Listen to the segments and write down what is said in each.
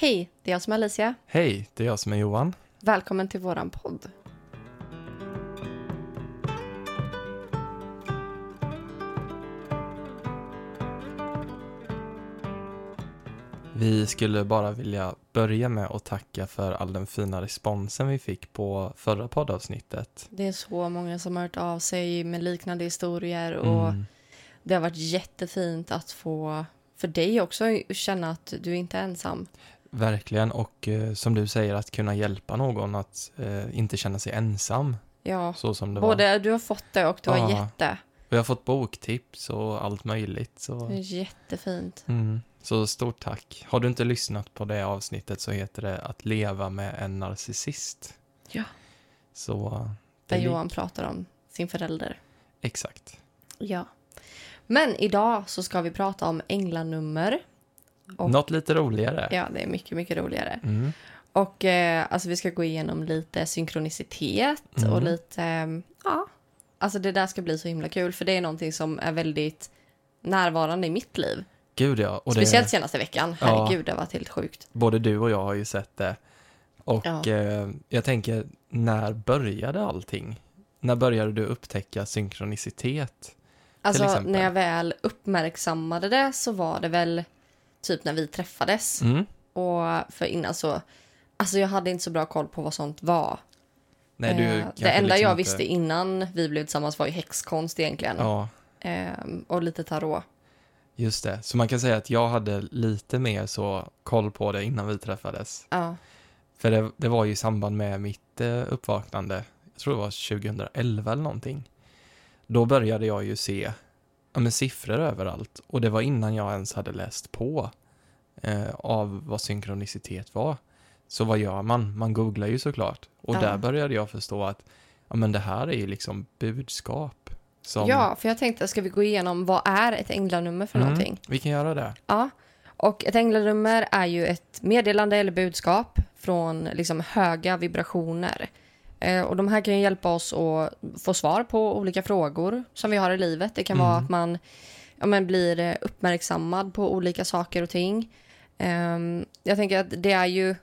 Hej, det är jag som är Alicia. Hej, det är jag som är Johan. Välkommen till våran podd. Vi skulle bara vilja börja med att tacka för all den fina responsen vi fick på förra poddavsnittet. Det är så många som har hört av sig med liknande historier och Mm, det har varit jättefint att få för dig också känna att du inte är ensam. Verkligen, och eh, som du säger, att kunna hjälpa någon att eh, inte känna sig ensam, Ja, så som det var. både du har fått det och du har Ja. gett det. Vi har fått boktips och allt möjligt. Så, jättefint. mm, så stort tack. Har du inte lyssnat på det avsnittet så heter det Att leva med en narcissist. Ja. Så, Där det är Johan pratar om sin förälder. Exakt. Ja. Men idag så ska vi prata om änglanummer. Och- Något lite roligare. Ja, det är mycket, mycket roligare. Mm. Och eh, alltså vi ska gå igenom lite synkronicitet Mm. och lite, eh, ja, alltså det där ska bli så himla kul för det är någonting som är väldigt närvarande i mitt liv. Gud ja. Och det- Speciellt senaste veckan, Ja. herregud det har varit helt sjukt. både du och jag har ju sett det. Och Ja. eh, jag tänker, när började allting? När började du upptäcka synkronicitet? Alltså när jag väl uppmärksammade det så var det väl typ när vi träffades. Mm. Och för innan så, alltså jag hade inte så bra koll på vad sånt var. Nej, du Eh, det enda liksom jag inte- visste innan vi blev tillsammans var ju häxkonst egentligen. Ja, Ehm, och lite tarot. just det. Så man kan säga att jag hade lite mer så koll på det innan vi träffades. Ja. För det, det var ju i samband med mitt eh, uppvaknande, jag tror det var 2011 eller någonting. Då började jag ju se ja, men siffror överallt och det var innan jag ens hade läst på eh, av vad synkronicitet var. Så vad gör man? Man googlar ju såklart. Och Ja. där började jag förstå att ja, men det här är ju liksom budskap. Som, Ja, för jag tänkte, ska vi gå igenom vad är ett änglanummer för Mm, någonting? Vi kan göra det. Ja, och ett änglanummer är ju ett meddelande eller budskap från liksom höga vibrationer. Eh, och de här kan ju hjälpa oss att få svar på olika frågor som vi har i livet. Det kan vara Mm. att man ja, men blir eh, uppmärksammad på olika saker och ting. Ehm, jag tänker att det är ju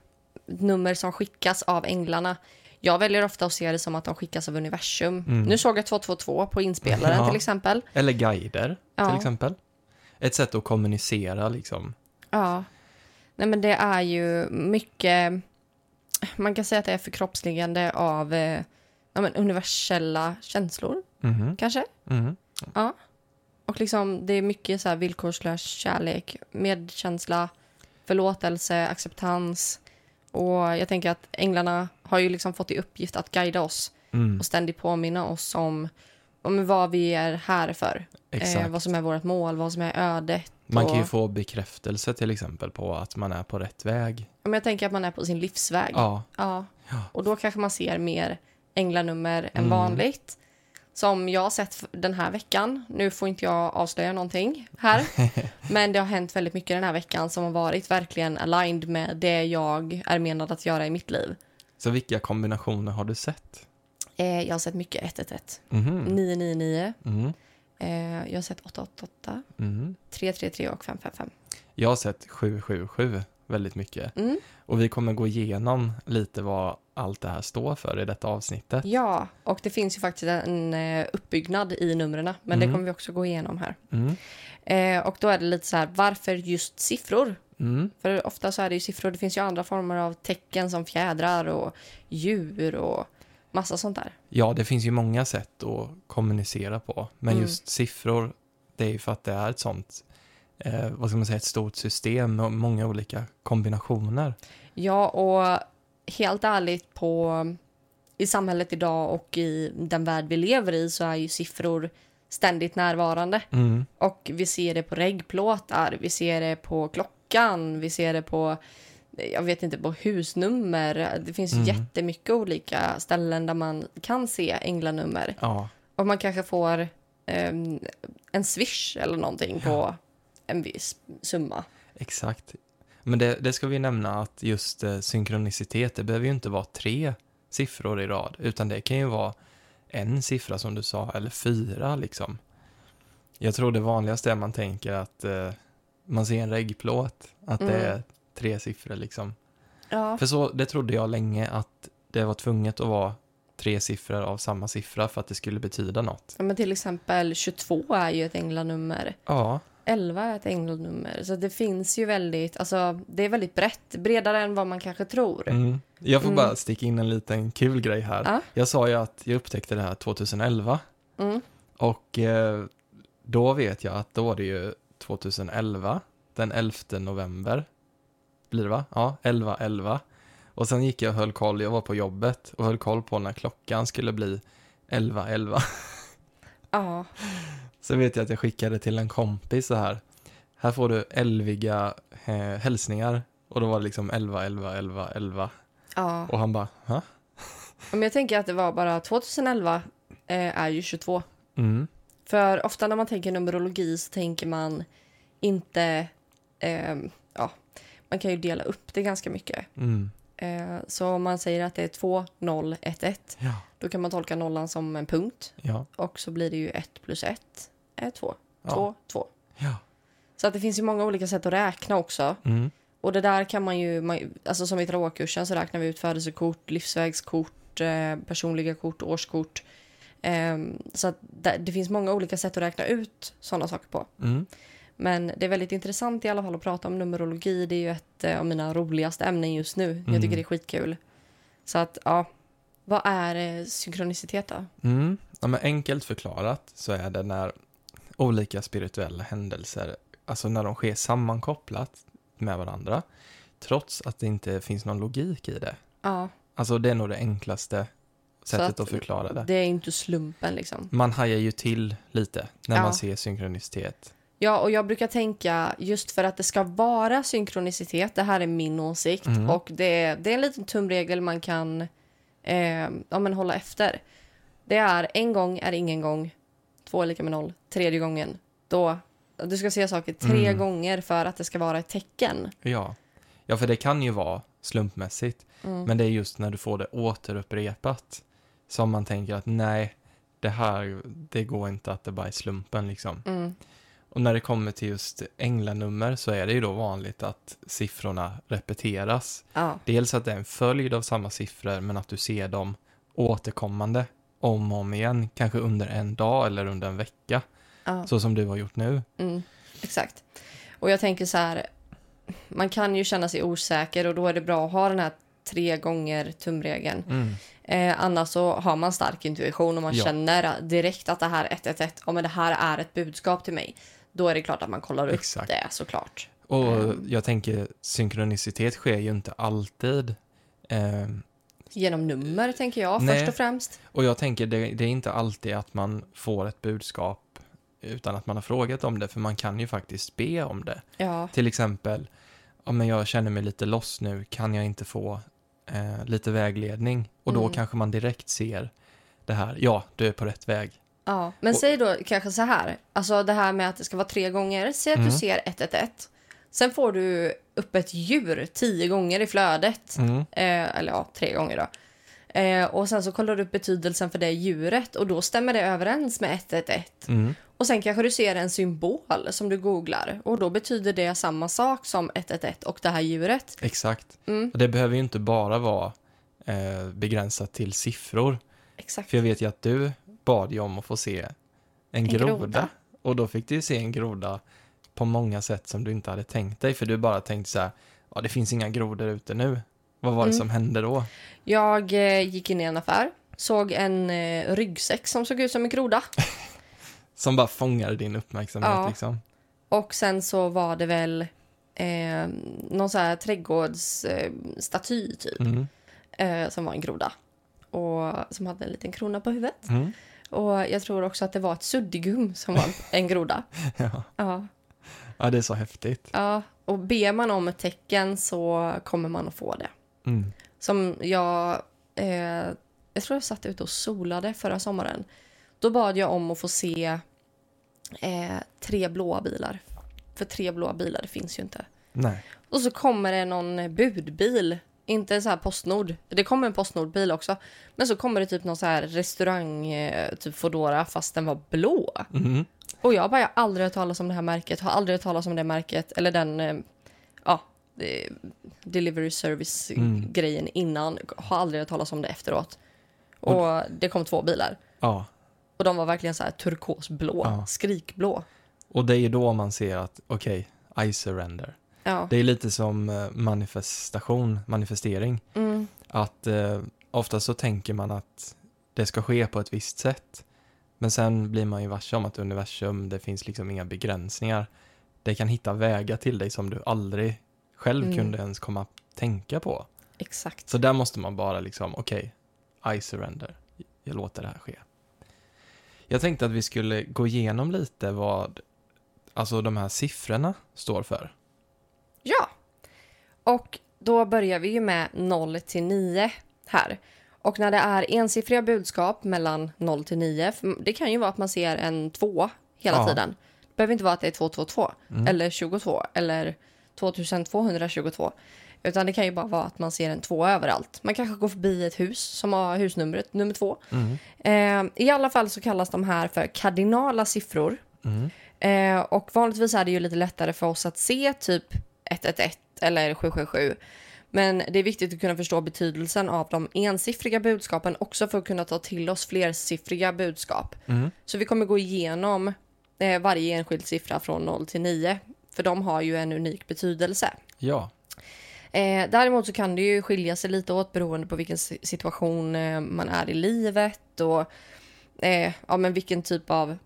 nummer som skickas av änglarna. Jag väljer ofta att se det som att de skickas av universum. Mm. Nu såg jag 222 på inspelaren Ja. till exempel. Eller guider, Ja. till exempel. Ett sätt att kommunicera liksom. Ja. Nej, men det är ju mycket... Man kan säga att det är förkroppsligande av eh, ja, men universella känslor, Mhm, kanske. mhm. Ja. Och liksom, det är mycket så här villkorslös kärlek, medkänsla, förlåtelse, acceptans. Och jag tänker att änglarna har ju liksom fått i uppgift att guida oss Mm, och ständigt påminna oss om, om vad vi är här för. Eh, vad som är vårt mål, vad som är ödet. Man kan ju och- få bekräftelse till exempel på att man är på rätt väg. Men jag tänker att man är på sin livsväg. Ja, Ja. Ja. Och då kanske man ser mer änglanummer än Mm. vanligt. Som jag har sett den här veckan. Nu får inte jag avslöja någonting här. men det har hänt väldigt mycket den här veckan som har varit verkligen aligned med det jag är menad att göra i mitt liv. så vilka kombinationer har du sett? Eh, jag har sett mycket 111, Mhm, 999, mhm, eh, jag har sett 888, mhm. 333 och 555. Jag har sett 777 väldigt mycket. Mm. Och vi kommer gå igenom lite vad allt det här står för i detta avsnittet. Ja, och det finns ju faktiskt en eh, uppbyggnad i numren, men det Mm. kommer vi också gå igenom här. Mm, Eh, och då är det lite så här, varför just siffror? mm, För ofta så är det ju siffror, det finns ju andra former av tecken som fjädrar och djur och massa sånt där. Ja, det finns ju många sätt att kommunicera på. Men Mm. just siffror, det är ju för att det är ett sånt, eh, vad ska man säga, ett stort system med många olika kombinationer. Ja, och helt ärligt på i samhället idag och i den värld vi lever i så är ju siffror ständigt närvarande. Mm, Och vi ser det på reggplåtar, vi ser det på klockan, vi ser det på jag vet inte, på husnummer. Det finns Mm. jättemycket olika ställen där man kan se änglanummer. ja, Och man kanske får ehm, en swish eller någonting på en viss summa. exakt. Men det, det ska vi nämna att just eh, synkronicitet, det behöver ju inte vara tre siffror i rad, utan det kan ju vara en siffra som du sa, eller fyra liksom. Jag tror det vanligaste är man tänker att eh, man ser en reggplåt, att det Mm. är tre siffror liksom. Ja. För så, det trodde jag länge att det var tvunget att vara tre siffror av samma siffra för att det skulle betyda något. ja, men till exempel 22 är ju ett änglanummer. Ja, 11 är ett änglanummer. Så det finns ju väldigt, alltså det är väldigt brett, bredare än vad man kanske tror. mm. jag får Mm. bara sticka in en liten kul grej här. Ja. Jag sa ju att jag upptäckte det här 2011 Mm. och eh, då vet jag att då var det ju 2011, den 11 november. Blir det va? Ja, 11 11. Och sen gick jag och höll koll, jag var på jobbet och höll koll på när klockan skulle bli 11 11. Ja, Så vet jag att jag skickade till en kompis så här. Här får du elviga eh, hälsningar. Och då var det liksom 11 11 11 11. ja. Och han bara, ha? Men jag tänker att det var bara 2011 eh, är ju 22. Mm, För ofta när man tänker numerologi så tänker man inte... ja, man kan ju dela upp det ganska mycket. mm, Eh, så om man säger att det är 2, 0, 1, 1 ja, då kan man tolka nollan som en punkt. ja, Och så blir det ju 1 plus 1 är 2. Ja. 2, 2. ja. Så att det finns ju många olika sätt att räkna också. Mm, Och det där kan man ju, man, alltså som i tarotkursen så räknar vi ut födelsekort, livsvägskort, eh, personliga kort, årskort. Ehm, så att det, det finns många olika sätt att räkna ut sådana saker på. mm, Men det är väldigt intressant i alla fall att prata om numerologi. Det är ju ett eh, av mina roligaste ämnen just nu. Jag Mm. tycker det är skitkul. Så att, ja. Vad är eh, synkronicitet då? mm. Ja, men enkelt förklarat så är det när olika spirituella händelser, alltså när de sker sammankopplat med varandra, trots att det inte finns någon logik i det. Ja, Alltså det är nog det enklaste sättet att att, förklara det. det är inte slumpen liksom. Man hajar ju till lite när Ja. man ser synkronicitet. Ja, och jag brukar tänka just för att det ska vara synkronicitet, det här är min åsikt Mm. och det, det är en liten tumregel man kan eh, ja, men hålla efter. Det är en gång är ingen gång, två är lika med noll, tredje gången, då du ska se saker tre Mm. gånger för att det ska vara ett tecken. Ja. ja, för det kan ju vara slumpmässigt, Mm. men det är just när du får det återupprepat som man tänker att nej, det här, det går inte att det bara är slumpen liksom. Mm. Och när det kommer till just änglanummer så är det ju då vanligt att siffrorna repeteras. Ja, Dels att det är en följd av samma siffror, men att du ser dem återkommande om och om igen, kanske under en dag eller under en vecka, ja. så som du har gjort nu. Mm, exakt. Och jag tänker så här, man kan ju känna sig osäker och då är det bra att ha den här tre gånger tumregeln. Mm. Eh, annars så har man stark intuition och man Ja. känner direkt att det här är 111, ja men det här är ett budskap till mig. Då är det klart att man kollar upp Exakt. det såklart. Och Mm. jag tänker, synkronicitet sker ju inte alltid. Ehm, Genom nummer tänker jag Nej. först och främst. och jag tänker, det, det är inte alltid att man får ett budskap utan att man har frågat om det, för man kan ju faktiskt be om det. Ja, Till exempel, men jag känner mig lite loss nu, kan jag inte få eh, lite vägledning? Och då Mm. kanske man direkt ser det här, ja, du är på rätt väg. Ja. Men Och- säg då kanske så här, alltså det här med att det ska vara tre gånger. Säg att Mm. du ser 111. Sen får du upp ett djur tio gånger i flödet. Mm. Eh, eller ja, tre gånger då. Eh, och sen så kollar du upp betydelsen för det djuret och då stämmer det överens med 111. Mm. Och sen kanske du ser en symbol som du googlar och då betyder det samma sak som 111 och det här djuret. Exakt. Mm, Och det behöver ju inte bara vara eh, begränsat till siffror. exakt. För jag vet ju att du bad ju om att få se en, En groda. groda. Och då fick du ju se en groda på många sätt som du inte hade tänkt dig. För du bara tänkte så här, ja det finns inga grodor ute nu. Vad var det Mm. som hände då? Jag eh, gick in i en affär, såg en eh, ryggsäck som såg ut som en groda. Som bara fångade din uppmärksamhet Ja. liksom. Och sen så var det väl eh, någon så här trädgårdsstaty eh, typ, Mm. eh, som var en groda. Och som hade en liten krona på huvudet. Mm. Och jag tror också att det var ett suddigum som var en groda. Ja. Ja, ja, det är så häftigt. ja. Och ber man om ett tecken så kommer man att få det. Mm. Som jag... Eh, jag tror jag satt ute och solade förra sommaren. Då bad jag om att få se eh, tre blåa bilar. För tre blåa bilar, finns ju inte. Nej. Och så kommer det någon budbil. Inte så här Postnord. Det kommer en Postnordbil också. Men så kommer det typ någon så här restaurang, eh, typ Foodora, fast den var blå. Mm. Och jag bara, jag har aldrig hört talas om det här märket. Har aldrig hört talas om det märket. Eller den, eh, ja, delivery Mm. service-grejen innan. Har aldrig hört talas om det efteråt. Och det kom två bilar. Ja, Och de var verkligen så här turkosblå, Ja. skrikblå. och det är ju då man ser att, okej, I surrender. Ja. Det är lite som eh, manifestation, manifestering. Mm. Att eh, ofta så tänker man att det ska ske på ett visst sätt. Men sen blir man ju varse om att universum, det finns liksom inga begränsningar. Det kan hitta vägar till dig som du aldrig själv Mm. kunde ens komma att tänka på. Exakt. Så där måste man bara liksom, okej, I surrender. Jag låter det här ske. Jag tänkte att vi skulle gå igenom lite vad alltså de här siffrorna står för. Ja. Och då börjar vi ju med 0 till 9 här. Och när det är ensiffriga budskap mellan 0 till 9, för det kan ju vara att man ser en 2 hela Ja. tiden. Det behöver inte vara att det är 222 Mm. eller 22 eller 2222. Utan det kan ju bara vara att man ser en 2 överallt. Man kanske går förbi ett hus som har husnumret nummer 2. Mm. Eh, I alla fall så kallas de här för kardinala siffror. Mm. Eh, och vanligtvis är det ju lite lättare för oss att se typ 111 eller 777. Men det är viktigt att kunna förstå betydelsen av de ensiffriga budskapen också för att kunna ta till oss flersiffriga budskap. Mm. Så vi kommer gå igenom eh, varje enskild siffra från 0 till 9. För de har ju en unik betydelse. Ja, Eh, däremot så kan det ju skilja sig lite åt beroende på vilken si- situation eh, man är i livet och ja, men vilken typ av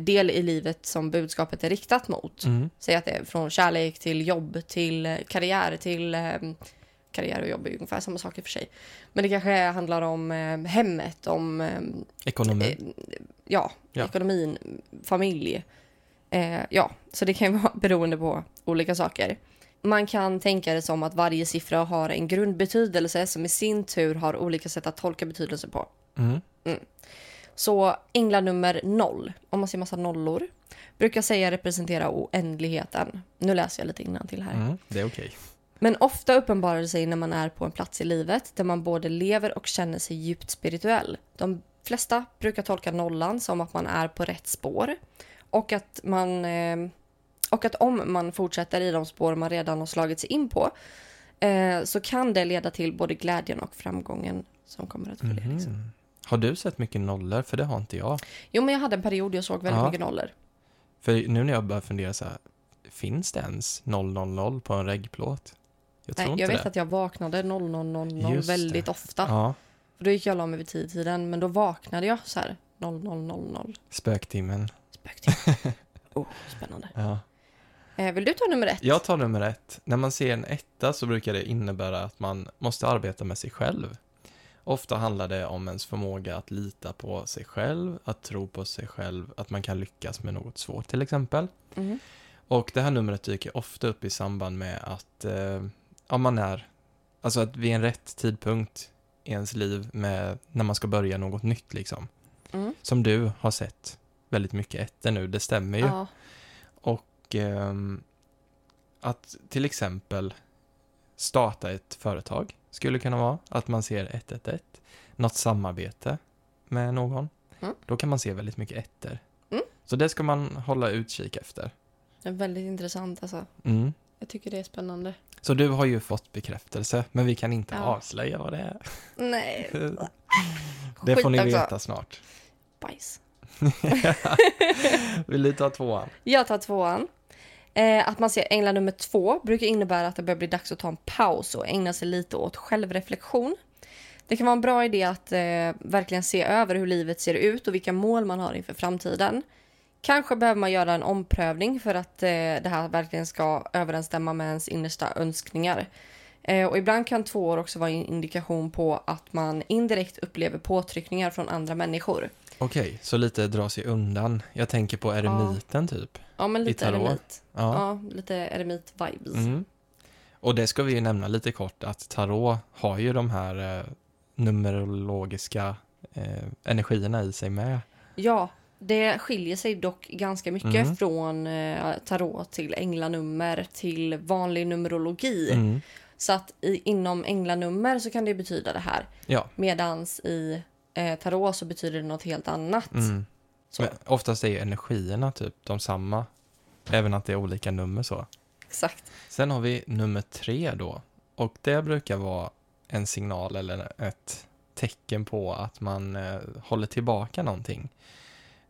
del i livet som budskapet är riktat mot. mm. Säg att det är från kärlek till jobb till eh, karriär till eh, karriär och jobb är ungefär samma sak i och för sig. Men det kanske handlar om eh, hemmet, om eh, ekonomi. eh, ja, Ja. ekonomin, familj. Eh, ja, så det kan ju vara beroende på olika saker. Man kan tänka det som att varje siffra har en grundbetydelse som i sin tur har olika sätt att tolka betydelse på. Mm. Så änglanummer 0, om man ser massa nollor, brukar säga representera oändligheten. Nu läser jag lite till här. Mm. Det är okej. Men ofta uppenbarar det sig när man är på en plats i livet där man både lever och känner sig djupt spirituell. De flesta brukar tolka nollan som att man är på rätt spår och att man eh, och att om man fortsätter i de spår man redan har slagit sig in på eh, så kan det leda till både glädjen och framgången som kommer att följa. Liksom. Har du sett mycket nollor? För det har inte jag. Jo, men jag hade en period jag såg väldigt Ja. mycket nollor. För nu när jag börjar fundera så här, finns det ens 000 på en reggplåt? Jag tror Nej, inte jag vet det. att jag vaknade 0000 Just väldigt det. ofta. Ja, För då gick jag och la mig vid tio tiden, men då vaknade jag så här 0000. spöktimmen. Spöktimme. oh, spännande. Ja. Eh, vill du ta nummer ett? Jag tar nummer ett. När man ser en etta så brukar det innebära att man måste arbeta med sig själv. Ofta handlar det om ens förmåga att lita på sig själv, att tro på sig själv, att man kan lyckas med något svårt till exempel. Mhm. Och det här numret dyker ofta upp i samband med att eh, ja, man är, alltså att vid en rätt tidpunkt i ens liv med när man ska börja något nytt liksom. Mm. Som du har sett väldigt mycket ettor nu, det stämmer ju. Ja. Och ehm, att till exempel starta ett företag skulle kunna vara att man ser 111, något samarbete med någon. Mm. Då kan man se väldigt mycket ettor. Mm. Så det ska man hålla utkik efter. Det är väldigt intressant alltså. Mm. Jag tycker det är spännande. Så du har ju fått bekräftelse, men vi kan inte Ja. avslöja vad det är. Nej. Det får ni också. veta snart. Bajs. Vill du ta tvåan? Jag tar tvåan. Eh, att man ser änglar nummer två brukar innebära att det börjar bli dags att ta en paus och ägna sig lite åt självreflektion. Det kan vara en bra idé att eh, verkligen se över hur livet ser ut och vilka mål man har inför framtiden. Kanske behöver man göra en omprövning för att eh, det här verkligen ska överensstämma med ens innersta önskningar. Eh, och ibland kan två år också vara en indikation på att man indirekt upplever påtryckningar från andra människor. Okej, så lite dra sig undan. Jag tänker på eremiten typ. Ja, men lite eremit. Ja. Ja, lite eremit-vibes. Mm. Och det ska vi ju nämna lite kort att tarot har ju de här eh, numerologiska eh, energierna i sig med. Ja, det skiljer sig dock ganska mycket Mm. från eh, tarot till änglanummer till vanlig numerologi. Mm. Så att i, inom änglanummer så kan det betyda det här. Ja. Medans i eh, tarot så betyder det något helt annat. Mm. Så. Men oftast är ju energierna typ de samma. Även att det är olika nummer så. exakt. Sen har vi nummer tre då. Och det brukar vara en signal eller ett tecken på att man eh, håller tillbaka någonting.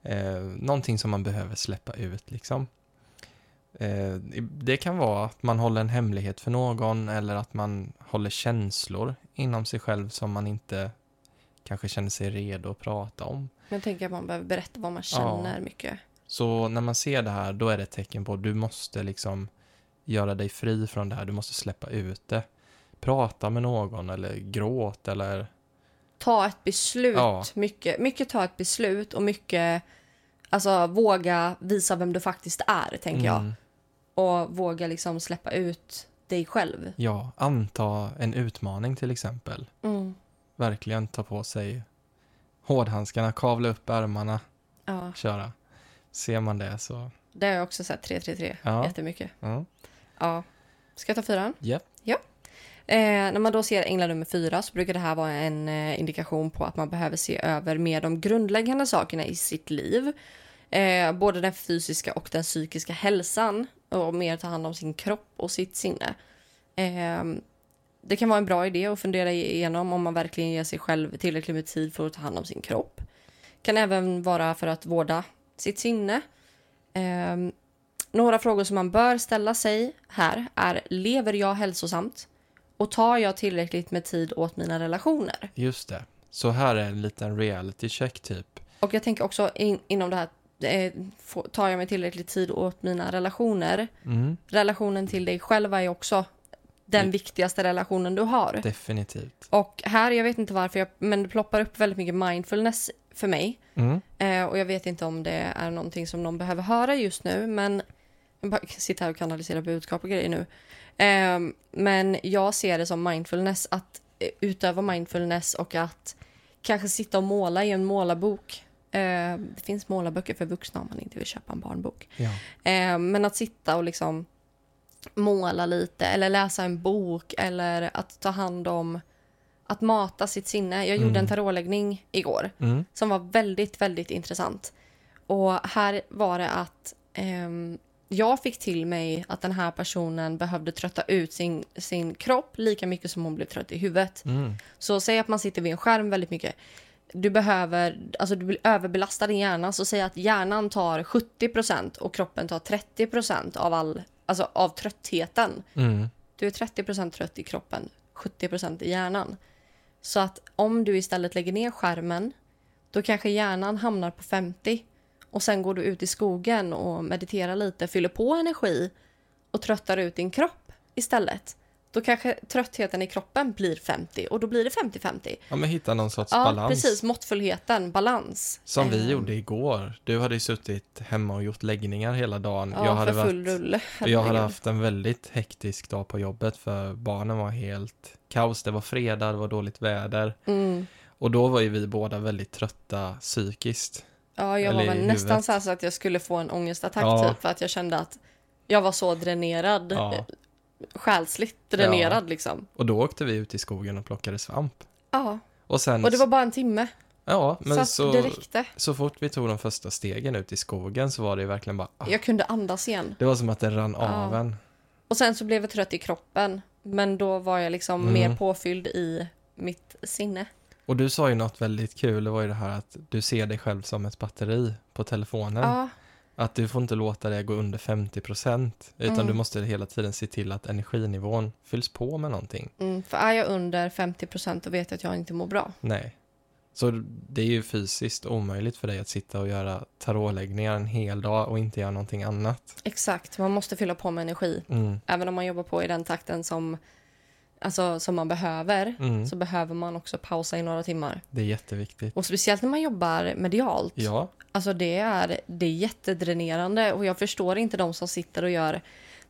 Eh, någonting som man behöver släppa ut liksom. Eh, det kan vara att man håller en hemlighet för någon eller att man håller känslor inom sig själv som man inte kanske känner sig redo att prata om. Men jag tänker att man behöver berätta vad man känner mycket. Så när man ser det här, då är det ett tecken på att du måste liksom göra dig fri från det här. Du måste släppa ut det. Prata med någon eller gråt eller... Ta ett beslut. Ja. Mycket, mycket ta ett beslut och mycket alltså, våga visa vem du faktiskt är, tänker jag. Mm, Och våga liksom släppa ut dig själv. ja, anta en utmaning till exempel. Mm. Verkligen ta på sig hårdhandskarna, kavla upp ärmarna, Ja, köra. Ser man det så... det har jag också sett 333 Ja. jättemycket. Ja. Ja. Ska jag ta fyran? Japp. Eh, när man då ser änglar nummer fyra så brukar det här vara en eh, indikation på att man behöver se över mer de grundläggande sakerna i sitt liv. Eh, både den fysiska och den psykiska hälsan och mer ta hand om sin kropp och sitt sinne. Det kan vara en bra idé att fundera igenom om man verkligen ger sig själv tillräckligt med tid för att ta hand om sin kropp. Kan även vara för att vårda sitt sinne. Eh, några frågor som man bör ställa sig här är lever jag hälsosamt? Och tar jag tillräckligt med tid åt mina relationer? Just det. Så här är en liten reality check typ. Och jag tänker också in, inom det här, eh, tar jag mig tillräckligt tid åt mina relationer? Mm, Relationen till dig själv är ju också den Mm. viktigaste relationen du har. definitivt. Och här, jag vet inte varför, jag, men det ploppar upp väldigt mycket mindfulness för mig. Mm, Eh, och jag vet inte om det är någonting som någon behöver höra just nu, men jag bara sitter här och kanaliserar budskap och grejer nu. Eh, men jag ser det som mindfulness, att eh, utöva mindfulness och att kanske sitta och måla i en målarbok. Eh, det finns målarböcker för vuxna om man inte vill köpa en barnbok. ja. Eh, men att sitta och liksom måla lite eller läsa en bok eller att ta hand om att mata sitt sinne. Jag gjorde Mm. en tarotläggning igår Mm, som var väldigt, väldigt intressant. Och här var det att ehm, jag fick till mig att den här personen behövde trötta ut sin, sin kropp lika mycket som hon blev trött i huvudet. mm, Så säg att man sitter vid en skärm väldigt mycket. Du behöver, alltså du vill överbelasta din hjärna, så säg att hjärnan tar 70% och kroppen tar 30% av all, alltså av tröttheten. mm. Du är 30% trött i kroppen, 70% i hjärnan. Så att om du istället lägger ner skärmen, då kanske hjärnan hamnar på 50 och sen går du ut i skogen och mediterar lite, fyller på energi och tröttar ut din kropp istället. Då kanske tröttheten i kroppen blir 50 och då blir det 50-50. Ja, men hitta någon sorts Ja, balans. precis. Måttfullheten, balans. Som vi Eh, gjorde igår. Du hade ju suttit hemma och gjort läggningar hela dagen. Ja, jag hade för full varit, rulle. jag hade haft en väldigt hektisk dag på jobbet för barnen var helt kaos. Det var fredag, det var dåligt väder. Mm. Och då var ju vi båda väldigt trötta psykiskt. Ja, jag var väl nästan så, så att jag skulle få en ångestattack Ja. typ för att jag kände att jag var så dränerad, Ja. Själsligt dränerad liksom. Och då åkte vi ut i skogen och plockade svamp. Ja, Och sen, och det var bara en timme. ja, men så, så, så fort vi tog de första stegen ut i skogen så var det verkligen bara, ah, Jag kunde andas igen. det var som att det rann Ja. av en. Och sen så blev jag trött i kroppen. Men då var jag liksom Mm. mer påfylld i mitt sinne. Och du sa ju något väldigt kul, det var ju det här att du ser dig själv som ett batteri på telefonen. Ja, Att du får inte låta det gå under 50% utan Mm. du måste hela tiden se till att energinivån fylls på med någonting. mm, för är jag under 50% då vet jag att jag inte mår bra. Nej. Så det är ju fysiskt omöjligt för dig att sitta och göra tarotläggningar en hel dag och inte göra någonting annat. Exakt, man måste fylla på med energi. Mm. Även om man jobbar på i den takten som, alltså, som man behöver. Mm. Så behöver man också pausa i några timmar. Det är jätteviktigt. Och speciellt när man jobbar medialt. Ja, Alltså det är, det är jättedränerande och jag förstår inte de som sitter och gör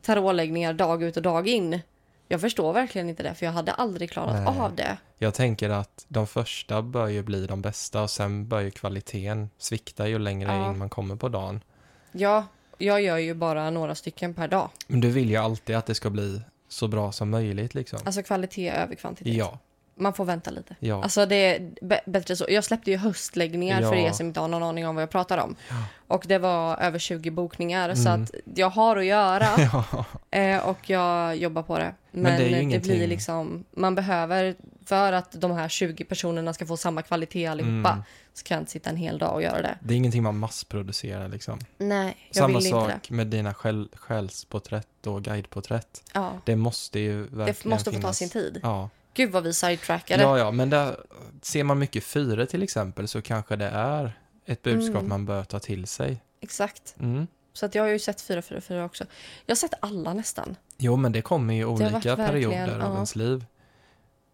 tarotläggningar dag ut och dag in. Jag förstår verkligen inte det för jag hade aldrig klarat Nej. av det. jag tänker att de första bör ju bli de bästa och sen bör ju kvaliteten svikta ju längre Ja. in man kommer på dagen. Ja, jag gör ju bara några stycken per dag. Men du vill ju alltid att det ska bli så bra som möjligt liksom. Alltså kvalitet över kvantitet. Ja, man får vänta lite. Ja. Alltså det är bättre så. Jag släppte ju höstläggningar för Ja. er som inte har någon aning om vad jag pratar om. Ja. Och det var över 20 bokningar så Mm. att jag har att göra eh, och jag jobbar på det. Men, det är ju det, ingenting- blir liksom, man behöver, för att de här 20 personerna ska få samma kvalitet allihopa, Mm. så kan jag inte sitta en hel dag och göra det. Det är ingenting man massproducerar liksom. Nej, jag Samma vill inte det. sak med dina själ, själsporträtt och guideporträtt. Ja, Det måste ju verkligen det måste få ta finnas. sin tid. Ja. Gud vad vi sidetrackade. ja, ja, men där ser man mycket fyra till exempel så kanske det är ett budskap Mm. man bör ta till sig. Exakt. Mm. Så att jag har ju sett 444 också. Jag har sett alla nästan. Jo, men det kommer i olika perioder av ja. ens liv.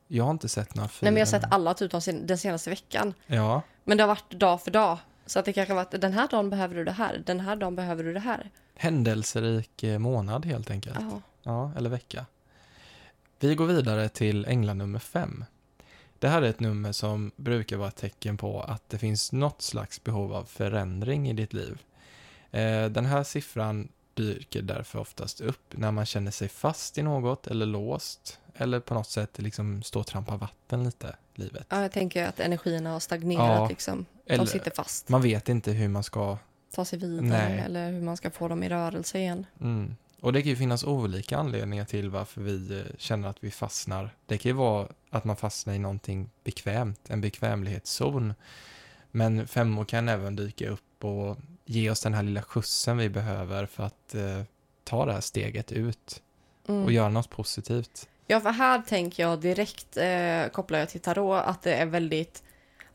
Jag har inte sett några fyra. Nej men jag har sett alla typ den senaste veckan. Ja, Men det har varit dag för dag. Så att det kanske har varit den här dagen behöver du det här, den här dagen behöver du det här. händelserik eh, månad helt enkelt. Ja. Ja, eller vecka. Vi går vidare till ängla nummer fem. Det här är ett nummer som brukar vara ett tecken på att det finns något slags behov av förändring i ditt liv. Eh, Den här siffran dyker därför oftast upp när man känner sig fast i något eller låst eller på något sätt liksom står och trampar vatten lite i livet. ja, jag tänker att energierna har stagnerat Ja, liksom. eller- De sitter fast. Man vet inte hur man ska Ta sig vidare Nej. eller hur man ska få dem i rörelse igen. Mm. Och det kan ju finnas olika anledningar till varför vi eh, känner att vi fastnar. Det kan ju vara att man fastnar i någonting bekvämt, en bekvämlighetszon. Men femmor kan även dyka upp och ge oss den här lilla skjutsen vi behöver för att eh, ta det här steget ut Mm. och göra något positivt. Ja, för här tänker jag direkt, eh, kopplar jag till tarot, att det är väldigt,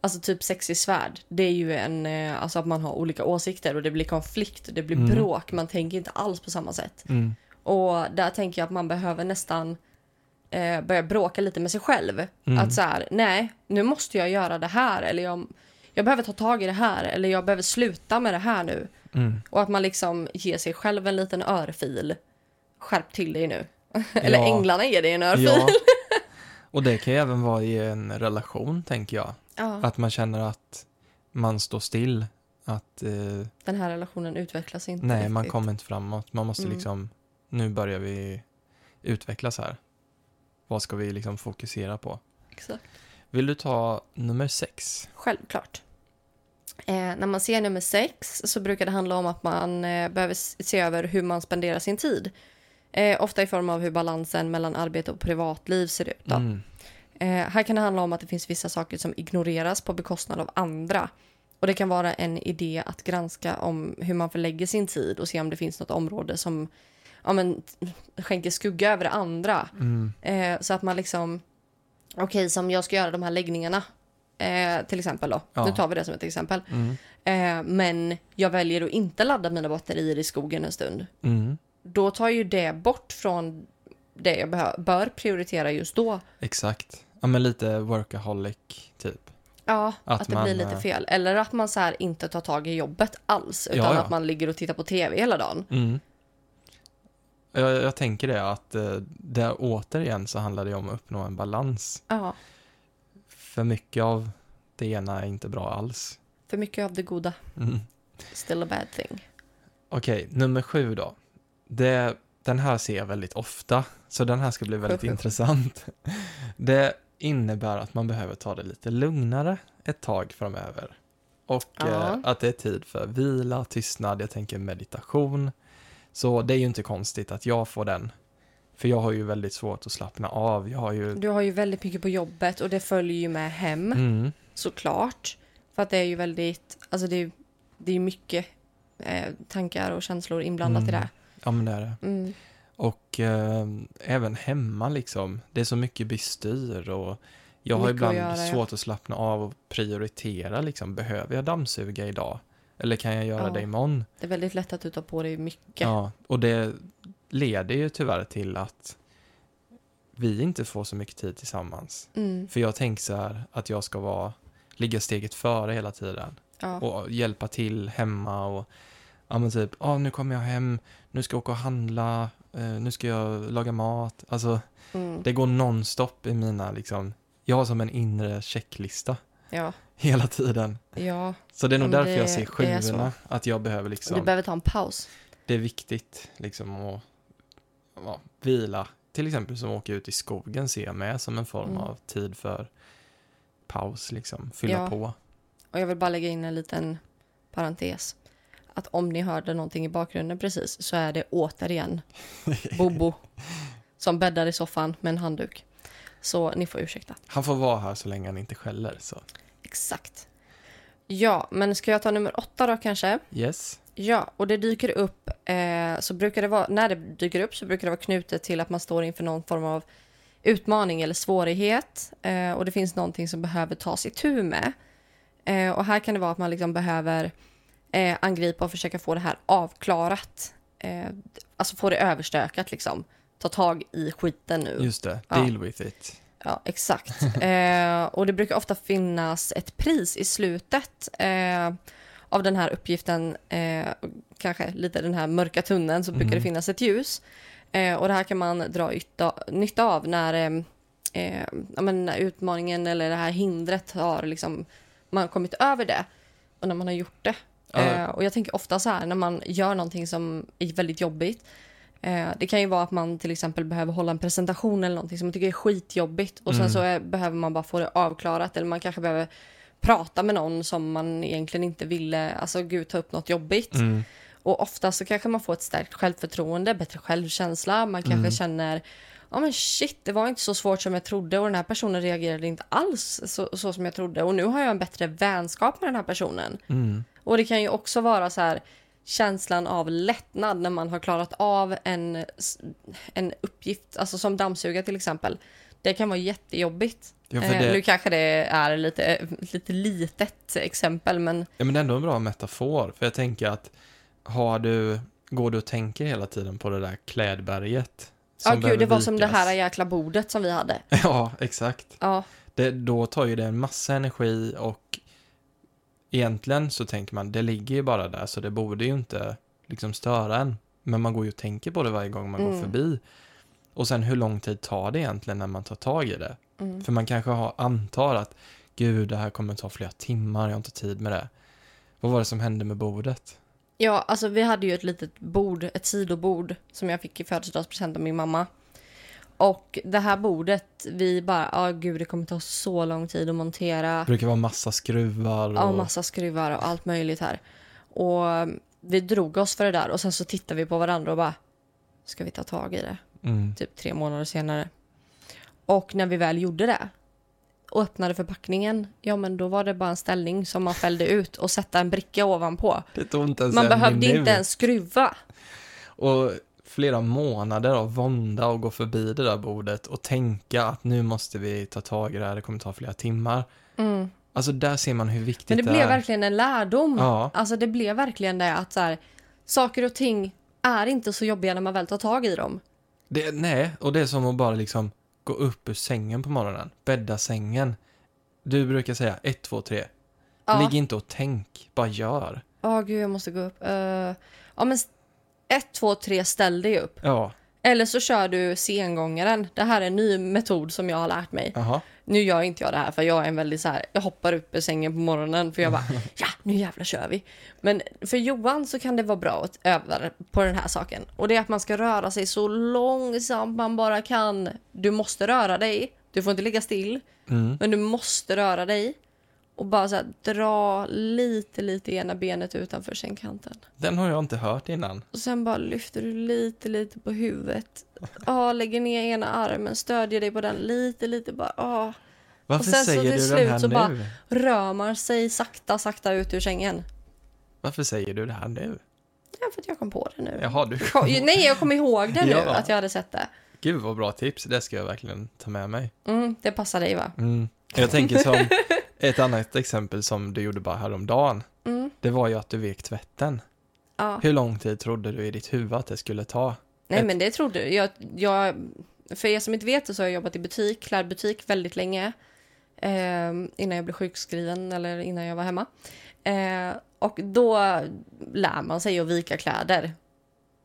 alltså typ sexig svärd. Det är ju en, eh, alltså att man har olika åsikter och det blir konflikt, det blir Mm. bråk, man tänker inte alls på samma sätt. Mm. Och där tänker jag att man behöver nästan eh, börja bråka lite med sig själv. Mm. Att så här, nej, nu måste jag göra det här eller jag, jag behöver ta tag i det här eller jag behöver sluta med det här nu. Mm. Och att man liksom ger sig själv en liten örfil. Skärp till dig nu. eller Ja. änglarna ger dig en örfil. Ja. Och det kan ju även vara i en relation, tänker jag. Ja. Att man känner att man står still, att eh, Den här relationen utvecklas inte Nej, riktigt. man kommer inte framåt. Man måste Mm. liksom, nu börjar vi utvecklas här. Vad ska vi liksom fokusera på? Exakt. Vill du ta nummer sex? Självklart. Eh, när man ser nummer sex så brukar det handla om att man eh, behöver se över hur man spenderar sin tid. Eh, ofta i form av hur balansen mellan arbete och privatliv ser ut. Mm. Eh, här kan det handla om att det finns vissa saker som ignoreras på bekostnad av andra. Och det kan vara en idé att granska om hur man förlägger sin tid och se om det finns något område som ja, men, skänker skugga över det andra. Mm. Eh, så att man liksom, okej som jag ska göra de här läggningarna eh, till exempel då. Ja. Nu tar vi det som ett exempel. Mm. Eh, men jag väljer att inte ladda mina batterier i skogen en stund. Mm. Då tar ju det bort från det jag bör prioritera just då. Exakt. Ja, men lite workaholic, typ. Ja, Att att, det man, blir lite eh, fel. Eller att man så här inte tar tag i jobbet alls. Utan Ja, ja. att man ligger och tittar på tv hela dagen. Mm. Jag, jag tänker det, att eh, där återigen så handlar det om att uppnå en balans. Ja, För mycket av det ena är inte bra alls. för mycket av det goda. Mm. Still a bad thing. Okej, nummer sju då. Det, den här ser jag väldigt ofta, så den här ska bli väldigt intressant. Det innebär att man behöver ta det lite lugnare ett tag framöver. Och Ja. eh, att det är tid för vila, tystnad, jag tänker meditation. Så det är ju inte konstigt att jag får den. För jag har ju väldigt svårt att slappna av. Jag har ju... Du har ju väldigt mycket på jobbet och det följer ju med hem. Mm, Såklart. För att det är ju väldigt, alltså det är, det är mycket eh, tankar och känslor inblandat i Mm. det. ja, men det är det. Mm. Och eh, även hemma liksom. Det är så mycket bestyr och jag har Mycket att ibland göra, ja. svårt att slappna av och prioritera liksom. Behöver jag dammsuga idag? Eller kan jag göra Ja. det imorgon? Det är väldigt lätt att du tar på dig mycket. Ja, och det leder ju tyvärr till att vi inte får så mycket tid tillsammans. Mm. För jag tänker så här att jag ska vara, ligga steget före hela tiden. Ja. och hjälpa till hemma och ja men typ, ja nu kommer jag hem, nu ska jag åka och handla, nu ska jag laga mat. Alltså Mm. det går nonstop i mina liksom, jag har som en inre checklista ja. hela tiden. Ja. Så det är nog därför jag det- ser är så. sjuorna, att jag behöver liksom, du behöver ta en paus. det är viktigt liksom att ja, vila till exempel som åker ut i skogen ser jag med som en form Mm. av tid för paus, liksom. Fylla Ja. på. Och jag vill bara lägga in en liten parentes. Att om ni hörde någonting i bakgrunden precis så är det återigen Bobo som bäddar i soffan med en handduk. Så ni får ursäkta. Han får vara här så länge han inte skäller. Så. Exakt. Ja, men ska jag ta nummer åtta då kanske? Yes. Ja, och det dyker upp, eh, så brukar det vara, när det dyker upp så brukar det vara knutet till att man står inför någon form av utmaning eller svårighet eh, och det finns någonting som behöver tas itu med. Eh, och här kan det vara att man liksom behöver eh, angripa och försöka få det här avklarat. Eh, alltså få det överstökat liksom. Ta tag i skiten nu. Just det. Ja. Deal with it. Ja, exakt. eh, och det brukar ofta finnas ett pris i slutet eh, av den här uppgiften. Eh, kanske lite den här mörka tunneln så brukar Mm. det finnas ett ljus. Eh, och det här kan man dra ytta, nytta av när, eh, ja, men utmaningen eller det här hindret har liksom, man har kommit över det. Och när man har gjort det. Eh, och jag tänker ofta så här när man gör någonting som är väldigt jobbigt. Eh, det kan ju vara att man till exempel behöver hålla en presentation eller någonting som man tycker är skitjobbigt. Och sen Mm. så är, behöver man bara få det avklarat. Eller man kanske behöver prata med någon som man egentligen inte ville, alltså gud ta upp något jobbigt. Mm. Och ofta så kanske man får ett stärkt självförtroende, bättre självkänsla. Man kanske Mm. känner, ja men shit, det var inte så svårt som jag trodde och den här personen reagerade inte alls så, så som jag trodde. Och nu har jag en bättre vänskap med den här personen. Mm. Och det kan ju också vara så här känslan av lättnad när man har klarat av en, en uppgift, alltså som dammsuga till exempel. Det kan vara jättejobbigt. Ja, för Eh, det, nu kanske det är lite, lite litet exempel, men ja, men det är ändå en bra metafor. För jag tänker att har du, går du och tänker hela tiden på det där klädberget? ja som gud, det var som det vikas? här jäkla bordet som vi hade. Ja, exakt. Ja, Det, då tar ju det en massa energi och egentligen så tänker man, det ligger ju bara där så det borde ju inte liksom störa en. Men man går ju och tänker på det varje gång man går Mm. förbi. Och sen hur lång tid tar det egentligen när man tar tag i det? mm. För man kanske har, antar att gud, det här kommer ta flera timmar, jag har inte tid med det. Vad var det som hände med bordet? ja, alltså vi hade ju ett litet bord, ett sidobord som jag fick i födelsedagspresent av min mamma. Och det här bordet, vi bara, ja gud det kommer ta så lång tid att montera. Det brukar vara massa skruvar och... Ja, massa skruvar och allt möjligt här. Och um, vi drog oss för det där och sen så tittade vi på varandra och bara, ska vi ta tag i det? Mm. Typ tre månader senare. Och när vi väl gjorde det och öppnade förpackningen, ja men då var det bara en ställning som man fällde ut och sätta en bricka ovanpå. Det tog inte ens Man behövde minut. inte ens skruva. Och flera månader av vånda och gå förbi det där bordet och tänka att nu måste vi ta tag i det här, det kommer ta flera timmar. Mm. Alltså där ser man hur viktigt Men det det blev är. verkligen en lärdom. Ja. Alltså det blev verkligen det att så här, saker och ting är inte så jobbiga när man väl tar tag i dem. Det, nej, och det är som att bara liksom gå upp ur sängen på morgonen, bädda sängen. Du brukar säga ett, två, tre. Ja. Ligg inte och tänk, bara gör. Ja, gud, jag måste gå upp. Uh, ja, men ett, två, tre, ställ dig upp. Ja, Eller så kör du sengångaren. Det här är en ny metod som jag har lärt mig. jaha. Nu gör inte jag det här för jag är en väldigt så här, jag hoppar upp ur sängen på morgonen för jag bara, ja, nu jävlar kör vi. Men för Johan så kan det vara bra att öva på den här saken. Och det är att man ska röra sig så långsamt man bara kan. Du måste röra dig. Du får inte ligga still. Mm. Men du måste röra dig. Och bara så här, dra lite, lite ena benet utanför sängkanten. Den har jag inte hört innan. Och sen bara lyfter du lite, lite på huvudet. Ja, lägger ner ena armen, stödjer dig på den lite, lite bara. Ja. Varför sen så säger till du slut den här så nu? bara- Rör man sig sakta, sakta ut ur sängen. Varför säger du det här nu? Ja, för att jag kom på det nu. Jaha, du... Kom, nej, jag kom ihåg det nu, Ja. att jag hade sett det. Gud vad bra tips, det ska jag verkligen ta med mig. Mm, det passar dig va? Mm. Jag tänker som ett annat exempel som du gjorde bara häromdagen. Mm, Det var ju att du vek tvätten. ja. Hur lång tid trodde du i ditt huvud att det skulle ta? Nej, Ett- men det trodde jag. jag. För er som inte vet det så har jag jobbat i butik, klädbutik väldigt länge. Eh, innan jag blev sjukskriven eller innan jag var hemma. Eh, och då lär man sig att vika kläder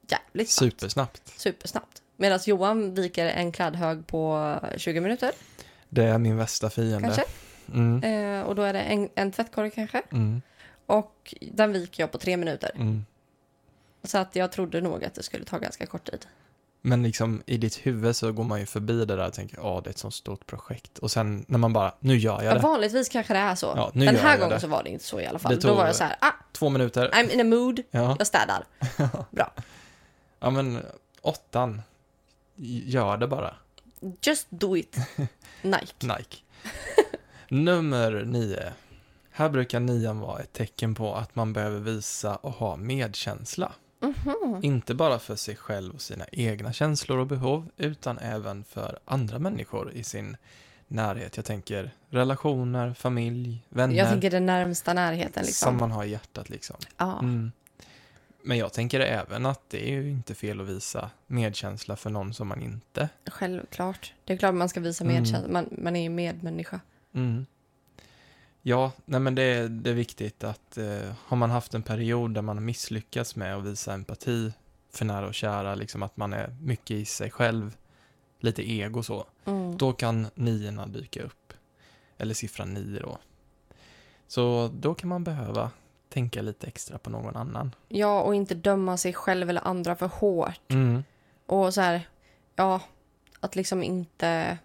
jävligt snabbt. Supersnabbt. Supersnabbt. Medan Johan viker en klädhög på 20 minuter Det är min värsta fiende. kanske. Mm. Eh, och då är det en, en tvättkorg kanske. Mm. Och den viker jag på tre minuter. Mm. Så att jag trodde nog att det skulle ta ganska kort tid. Men liksom i ditt huvud så går man ju förbi det där och tänker, ja det är ett sånt stort projekt. Och sen när man bara, nu gör jag Ja, det. vanligtvis kanske det är så. Ja, nu Den här gången det. så var det inte så i alla fall. Det Då var jag så här, ah, Två minuter. I'm in a mood, Ja. jag städar. Bra. ja, men åttan. Gör det bara. Just do it. Nike. Nike. Nummer nio. Här brukar nian vara ett tecken på att man behöver visa och ha medkänsla. Mhm. Inte bara för sig själv och sina egna känslor och behov, utan även för andra människor i sin närhet. Jag tänker relationer, familj, vänner. Jag tänker den närmsta närheten liksom. Som man har i hjärtat liksom. Ja. Mm. Men jag tänker även att det är ju inte fel att visa medkänsla för någon som man inte. Självklart. Det är klart man ska visa Mm. medkänsla. Man, man är ju medmänniska. Mm. Ja, nej men det, är- det är viktigt att eh, har man haft en period där man har misslyckats med att visa empati för nära och kära, liksom att man är mycket i sig själv, lite ego så, Mm. då kan niorna dyka upp. Eller siffran nio då. Så då kan man behöva tänka lite extra på någon annan. Ja, och inte döma sig själv eller andra för hårt. Mm. Och så här, ja, att liksom inte...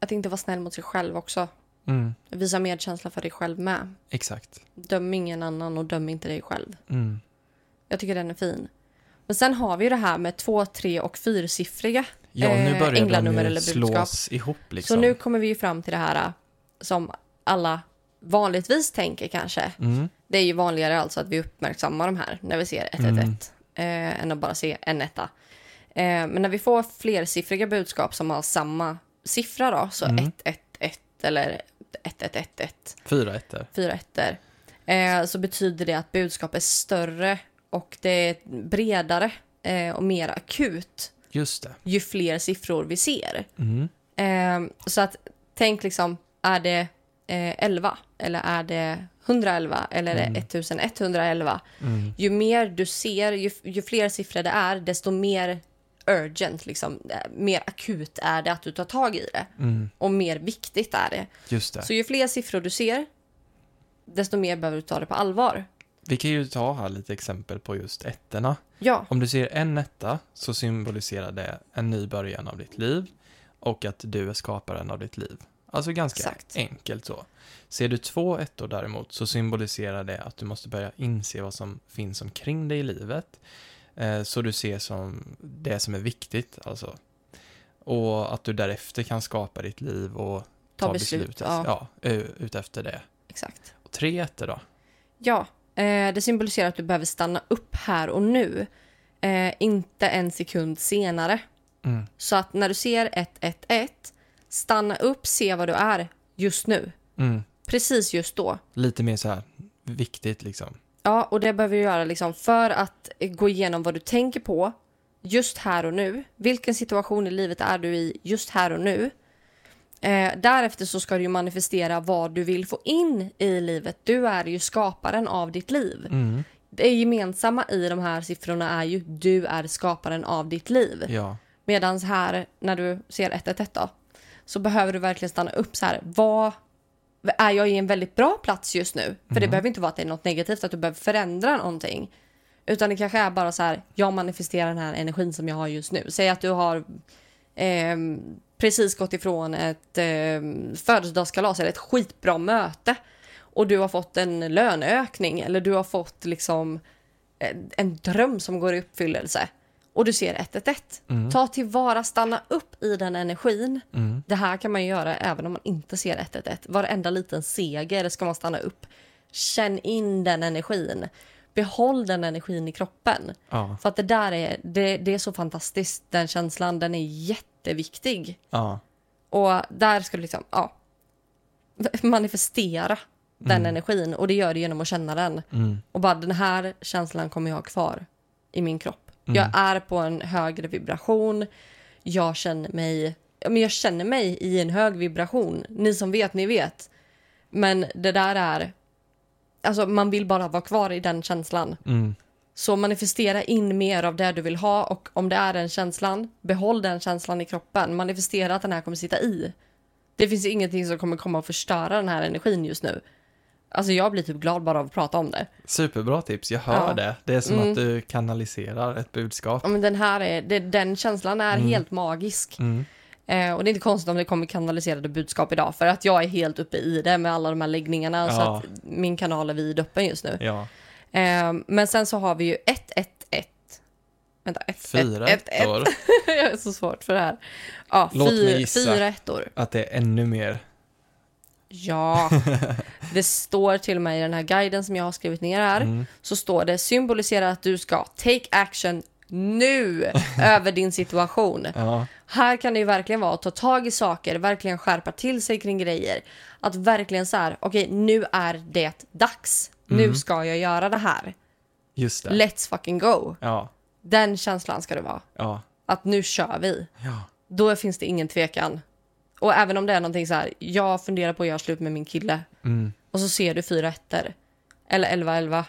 Att inte vara snäll mot sig själv också. Mm. Visa medkänsla för dig själv med. Exakt. Döm ingen annan och döm inte dig själv. Mm. Jag tycker den är fin. Men sen har vi ju det här med två, tre och fyrsiffriga. Ja, nu Eh, börjar de änglanummer ju eller budskap. slås ihop liksom. Så nu kommer vi ju fram till det här äh, som alla vanligtvis tänker kanske. Mm. Det är ju vanligare alltså att vi uppmärksammar de här när vi ser 111 eh, än att bara se en etta. Eh, men när vi får flersiffriga budskap som har samma siffra då, så Mm. 111 eller 1111, Fyra ettor. fyra ettor, eh, så betyder det att budskap är större och det är bredare eh, och mer akut Just det. ju fler siffror vi ser. Mm. Eh, så att tänk liksom, är det eh, 11 eller är det 111 eller är det 1111? Mm. Ju mer du ser, ju, ju fler siffror det är, desto mer urgent, liksom, eh, mer akut är det att du tar tag i det. Mm. Och mer viktigt är det. Just det. Så ju fler siffror du ser, desto mer behöver du ta det på allvar. Vi kan ju ta här lite exempel på just ettorna. Ja, Om du ser en etta så symboliserar det en ny början av ditt liv och att du är skaparen av ditt liv. Alltså ganska Exakt. enkelt så. Ser du två ettor däremot så symboliserar det att du måste börja inse vad som finns omkring dig i livet. Eh, så du ser som det som är viktigt alltså. Och att du därefter kan skapa ditt liv och Ta ta, beslut, beslutet ja. ja, ö- utefter det. exakt. Och tre ettor då? Ja, eh, det symboliserar att du behöver stanna upp här och nu. Eh, inte en sekund senare. Mm. Så att när du ser 111, stanna upp, se vad du är just nu. Mm. Precis just då. Lite mer så här viktigt liksom. Ja, och det behöver du göra liksom för att gå igenom vad du tänker på just här och nu. Vilken situation i livet är du i just här och nu? Eh, därefter så ska du manifestera vad du vill få in i livet. Du är ju skaparen av ditt liv. Mm. Det gemensamma i de här siffrorna är ju du är skaparen av ditt liv. Ja. Medan här, när du ser 111 då, så behöver du verkligen stanna upp så här. Vad är jag i en väldigt bra plats just nu? För det behöver inte vara att det är något negativt, att du behöver förändra någonting. Utan det kanske är bara så här, jag manifesterar den här energin som jag har just nu. Säg att du har ehm, precis gått ifrån ett ehm, födelsedagskalas eller ett skitbra möte och du har fått en löneökning eller du har fått liksom en, en dröm som går i uppfyllelse och du ser 111. Mm. Ta tillvara, stanna upp i den energin. Mm. Det här kan man göra även om man inte ser 111. Varenda liten seger ska man stanna upp. Känn in den energin. Behåll den energin i kroppen. Ja. För att det där är, det, det är så fantastiskt. Den känslan, den är jätteviktig. Ja. Och där ska du liksom, ja, manifestera den energin. Och det gör du genom att känna den. Mm. Och bara den här känslan kommer jag ha kvar i min kropp. Mm. Jag är på en högre vibration. Jag känner mig, men jag känner mig i en hög vibration. Ni som vet, ni vet. Men det där är, alltså man vill bara vara kvar i den känslan. Mm. Så manifestera in mer av det du vill ha och om det är den känslan, behåll den känslan i kroppen. Manifestera att den här kommer sitta i. Det finns ingenting som kommer komma och förstöra den här energin just nu. Alltså jag blir typ glad bara av att prata om det. Superbra tips, jag hör Ja. det. Det är som Mm. att du kanaliserar ett budskap. Ja, men den här är, det, den känslan är Mm. helt magisk. Mm. Eh, och det är inte konstigt om det kommer kanaliserade budskap idag, för att jag är helt uppe i det med alla de här läggningarna, så Ja. att min kanal är vidöppen just nu. Ja, Eh, men sen så har vi ju 111. Vänta, 1, fyra 1, 1, ettor. Jag är så svårt för det här. Ja, Låt mig fyra, gissa. fyra ettor. Att det är ännu mer. Ja, det står till och med i den här guiden som jag har skrivit ner här. Mm. Så står det symboliserar att du ska take action nu över din situation. Ja, Här kan det ju verkligen vara att ta tag i saker, verkligen skärpa till sig kring grejer. Att verkligen så här, okej nu är det dags. Nu Mm. ska jag göra det här. just det. Let's fucking go. Ja, Den känslan ska det vara. ja, Att nu kör vi. ja. Då finns det ingen tvekan. Och även om det är någonting så här, jag funderar på att göra slut med min kille. Mm. Och så ser du fyra ettor. Eller 11 11.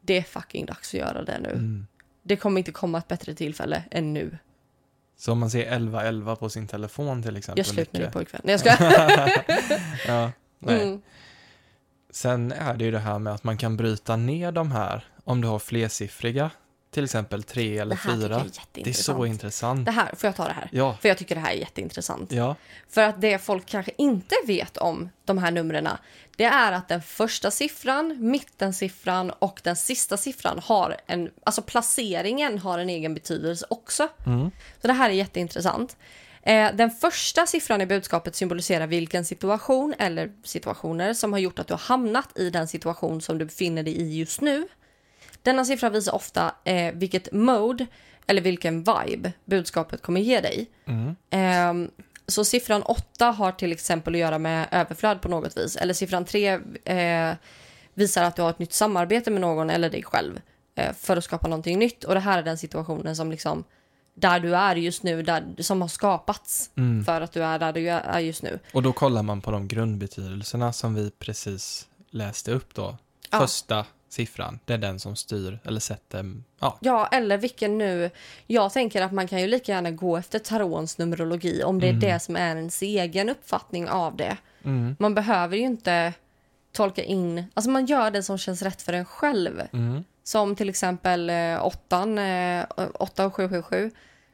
Det är fucking dags att göra det nu. Mm. Det kommer inte komma ett bättre tillfälle än nu. Så om man ser 1111 på sin telefon till exempel. Jag slut med din pojkvän. Nej jag skojar. ja, nej. Mm. Sen är det ju det här med att man kan bryta ner de här om du har flersiffriga, till exempel tre Det eller jag fyra. är Det är så intressant. Det här, får jag ta det här? Ja, För jag tycker det här är jätteintressant. ja, För att det folk kanske inte vet om de här numren, det är att den första siffran, mittensiffran och den sista siffran har en, alltså placeringen har en egen betydelse också. mm. Så det här är jätteintressant. Eh, den första siffran i budskapet symboliserar vilken situation eller situationer som har gjort att du har hamnat i den situation som du befinner dig i just nu. Denna siffra visar ofta eh, vilket mode eller vilken vibe budskapet kommer ge dig. Mm. Ehm, så siffran 8 har till exempel att göra med överflöd på något vis. Eller siffran 3 eh, visar att du har ett nytt samarbete med någon eller dig själv eh, för att skapa någonting nytt. Och det här är den situationen som liksom där du är just nu, där, som har skapats Mm. för att du är där du är just nu. Och då kollar man på de grundbetydelserna som vi precis läste upp då. Ja. Första siffran, det är den som styr eller sätter, ja, Ja, eller vilken nu... Jag tänker att man kan ju lika gärna gå efter tarons numerologi om det är Mm. det som är ens egen uppfattning av det. mm, Man behöver ju inte tolka in... Alltså man gör det som känns rätt för en själv. mm, Som till exempel eh, åttan, eh, 8 och 777.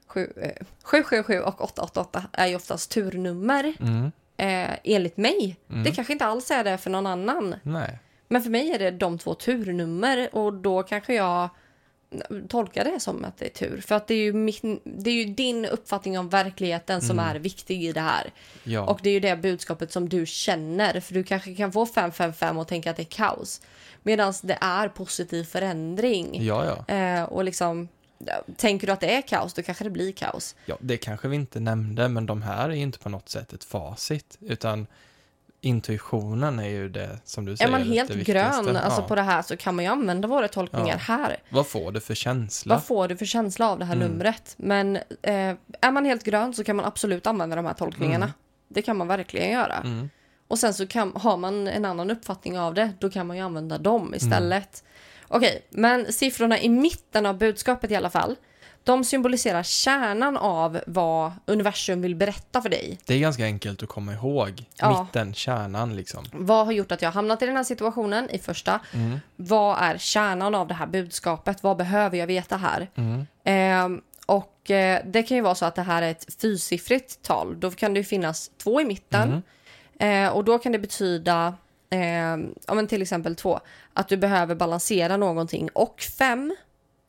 7, eh, 777 och 888 är ju oftast turnummer mm, eh, enligt mig. Mm. Det kanske inte alls är det för någon annan. nej, Men för mig är det de två turnummer och då kanske jag tolkar det som att det är tur. För att det är ju, min, det är ju din uppfattning om verkligheten som Mm. är viktig i det här. ja, Och det är ju det budskapet som du känner. För du kanske kan få 555 och tänka att det är kaos. Medan det är positiv förändring. ja, ja, Eh, och liksom, tänker du att det är kaos, då kanske det blir kaos. ja, det kanske vi inte nämnde, men de här är ju inte på något sätt ett facit, utan intuitionen är ju det som du säger är man helt grön alltså Ja. på det här så kan man ju använda våra tolkningar Ja. här. Vad får du för känsla? Vad får du för känsla av det här Mm. numret? Men eh, är man helt grön så kan man absolut använda de här tolkningarna. Mm. Det kan man verkligen göra. Mm, Och sen så kan, har man en annan uppfattning av det, då kan man ju använda dem istället. Mm. Okej, men siffrorna i mitten av budskapet i alla fall, de symboliserar kärnan av vad universum vill berätta för dig. det är ganska enkelt att komma ihåg. Ja. Mitten, kärnan liksom. Vad har gjort att jag har hamnat i den här situationen i första? Mm, Vad är kärnan av det här budskapet? Vad behöver jag veta här? mm, Ehm, och eh, det kan ju vara så att det här är ett fyrsiffrigt tal. Då kan det ju finnas två i mitten. mm, Eh, och då kan det betyda, eh, ja, men till exempel två, att du behöver balansera någonting. Och fem,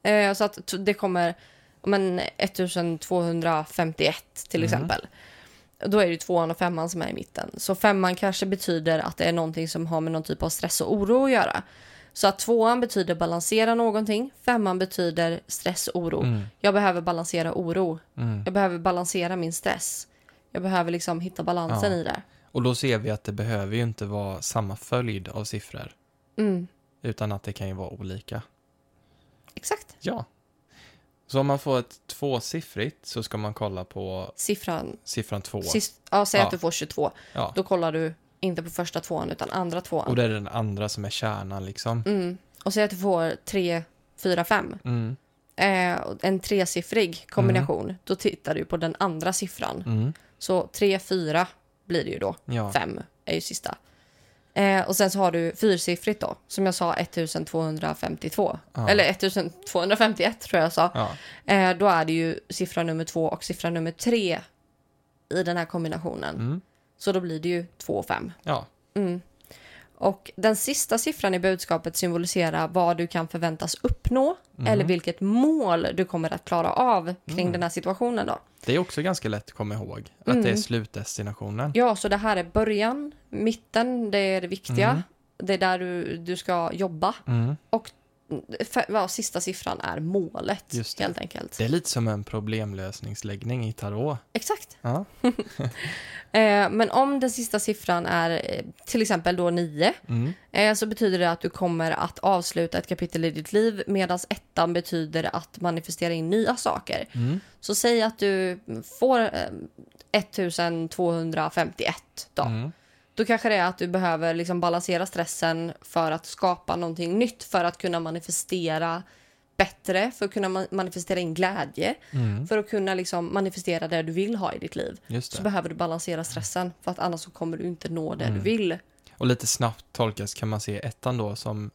eh, så att det kommer men 1251 till Mm. exempel. Då är det tvåan och femman som är i mitten. Så femman kanske betyder att det är någonting som har med någon typ av stress och oro att göra. Så att tvåan betyder balansera någonting, femman betyder stress och oro. mm, Jag behöver balansera oro. mm. Jag behöver balansera min stress. Jag behöver liksom hitta balansen Ja. i det. Och då ser vi att det behöver ju inte vara samma följd av siffror, Mm, utan att det kan ju vara olika. exakt. Ja. Så om man får ett tvåsiffrigt så ska man kolla på Siffran. siffran två. Sist, ja, säg Ja. att du får 22. Ja. Då kollar du inte på första tvåan utan andra tvåan. Och det är den andra som är kärnan liksom. Mm. Och säg att du får 3, 4, 5. Mm. Eh, en tresiffrig kombination. Då tittar du på den andra siffran. Mm. Så 3, 4 blir det ju då. Ja. 5 är ju sista. Eh, och sen så har du fyrsiffrigt då, som jag sa 1252. Ja. Eller 1251 tror jag jag sa. Ja. Eh, då är det ju siffra nummer två och siffra nummer tre i den här kombinationen. Mm. Så då blir det ju 2 och 5. ja. Mm. Och den sista siffran i budskapet symboliserar vad du kan förväntas uppnå Mm. eller vilket mål du kommer att klara av kring Mm. den här situationen då. Det är också ganska lätt att komma ihåg. Att Mm. det är slutdestinationen. Ja, så det här är början, mitten, det är det viktiga. Mm. Det är där du, du ska jobba. Mm. Ja, sista siffran är målet, Just det. helt enkelt. Det är lite som en problemlösningsläggning i tarot. Exakt. Ja. Eh, men om den sista siffran är eh, till exempel då 9 Mm. eh, så betyder det att du kommer att avsluta ett kapitel i ditt liv medan ettan betyder att manifestera in nya saker. Mm. Så säg att du får eh, 1251 då. Mm. Då kanske det är att du behöver liksom balansera stressen för att skapa någonting nytt för att kunna manifestera bättre, för att kunna ma- manifestera in glädje, Mm. för att kunna liksom manifestera det du vill ha i ditt liv. Så behöver du balansera stressen för att annars kommer du inte nå det Mm. du vill. Och lite snabbt tolkas kan man se ettan då som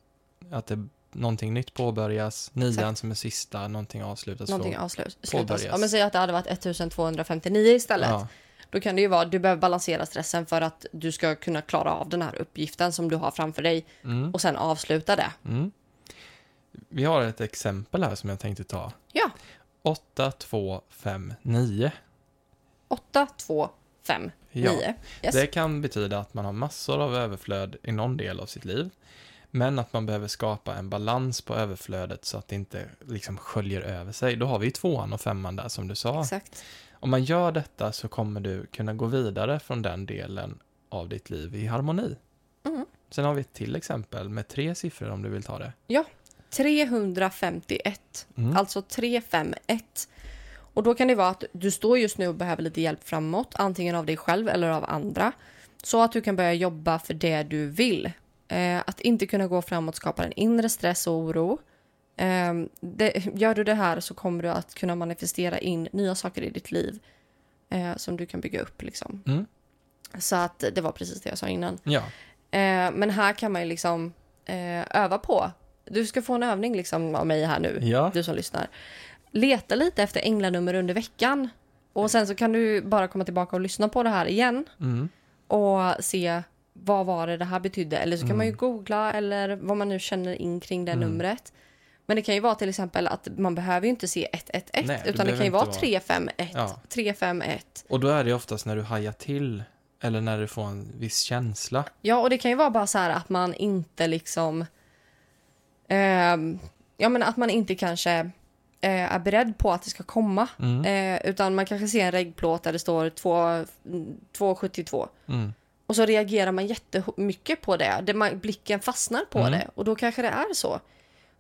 att det någonting nytt påbörjas, nian Exakt. som är sista, någonting avslutas. Någonting avslutas. påbörjas. Ja, men säg att det hade varit 1259 istället. Ja. Då kan det ju vara du behöver balansera stressen för att du ska kunna klara av den här uppgiften som du har framför dig Mm. och sen avsluta det. Mm. Vi har ett exempel här som jag tänkte ta. Ja. 8, 2, 5, 9. 8, 2, 5, Ja. 9. Yes. Det kan betyda att man har massor av överflöd i någon del av sitt liv. Men att man behöver skapa en balans på överflödet så att det inte liksom sköljer över sig. Då har vi ju tvåan och femman där som du sa. Exakt. Om man gör detta så kommer du kunna gå vidare från den delen av ditt liv i harmoni. Mm. Sen har vi ett till exempel med tre siffror om du vill ta det. 351. Mm. Alltså 351. Och då kan det vara att du står just nu och behöver lite hjälp framåt, antingen av dig själv eller av andra. Så att du kan börja jobba för det du vill. Eh, att inte kunna gå framåt skapar en inre stress och oro. Eh, det, gör du det här så kommer du att kunna manifestera in nya saker i ditt liv eh, som du kan bygga upp. Liksom. Mm. Så att det var precis det jag sa innan. Ja, Eh, men här kan man ju liksom eh, öva på. Du ska få en övning liksom av mig här nu, ja. du som lyssnar. Leta lite efter änglanummer under veckan. Och sen så kan du bara komma tillbaka och lyssna på det här igen Mm. och se vad var det det här betydde. Eller så kan man ju Mm. googla eller vad man nu känner in kring det Mm. numret. Men det kan ju vara till exempel att man behöver ju inte se 111 Nej, utan det kan ju vara inte 351, Ja. 351. Och då är det oftast när du hajar till eller när du får en viss känsla. Ja, och det kan ju vara bara så här att man inte liksom... ehm, ja, men att man inte kanske eh, är beredd på att det ska komma. Mm. Eh, utan man kanske ser en reggplåt där det står två- 272. Mm. Och så reagerar man jättemycket på det. det man, blicken fastnar på Mm. det. Och då kanske det är så.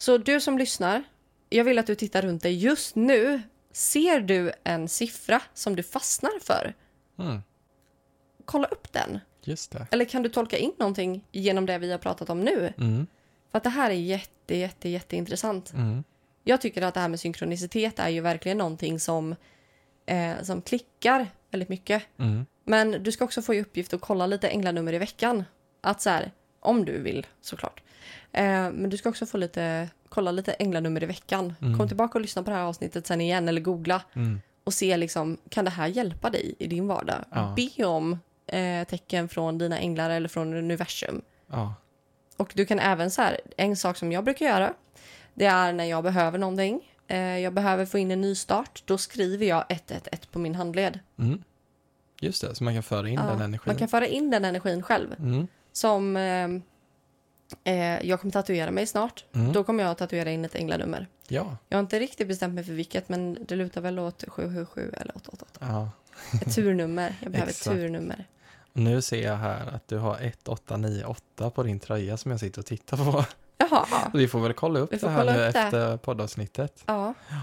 Så du som lyssnar, jag vill att du tittar runt dig just nu. Ser du en siffra som du fastnar för? Mm. Kolla upp den. Just det. Eller kan du tolka in någonting genom det vi har pratat om nu? Mm. För att det här är jätte, jätte, jätteintressant. Mm. Jag tycker att det här med synkronicitet är ju verkligen någonting som, eh, som klickar väldigt mycket. Mm. Men du ska också få i uppgift att kolla lite änglanummer i veckan. Att så här, om du vill såklart. Eh, men du ska också få lite, kolla lite änglanummer i veckan. Mm. Kom tillbaka och lyssna på det här avsnittet sen igen eller googla Mm. och se liksom, kan det här hjälpa dig i din vardag? Ja. Be om eh, tecken från dina änglar eller från universum. Ja. Och du kan även så här, en sak som jag brukar göra, det är när jag behöver någonting. Eh, jag behöver få in en ny start, då skriver jag 111 på min handled. Mm. Just det, så man kan föra in Ja, den energin. man kan föra in den energin själv. Mm. Som eh, eh, jag kommer tatuera mig snart. Mm. Då kommer jag att tatuera in ett änglanummer. Ja. Jag har inte riktigt bestämt mig för vilket, men det lutar väl åt 777 eller 888. ja. Ett turnummer. Jag behöver ett turnummer. Nu ser jag här att du har 1898 på din tröja som jag sitter och tittar på. Jaha. Vi får väl kolla upp det här nu efter poddavsnittet. Ja. Ja,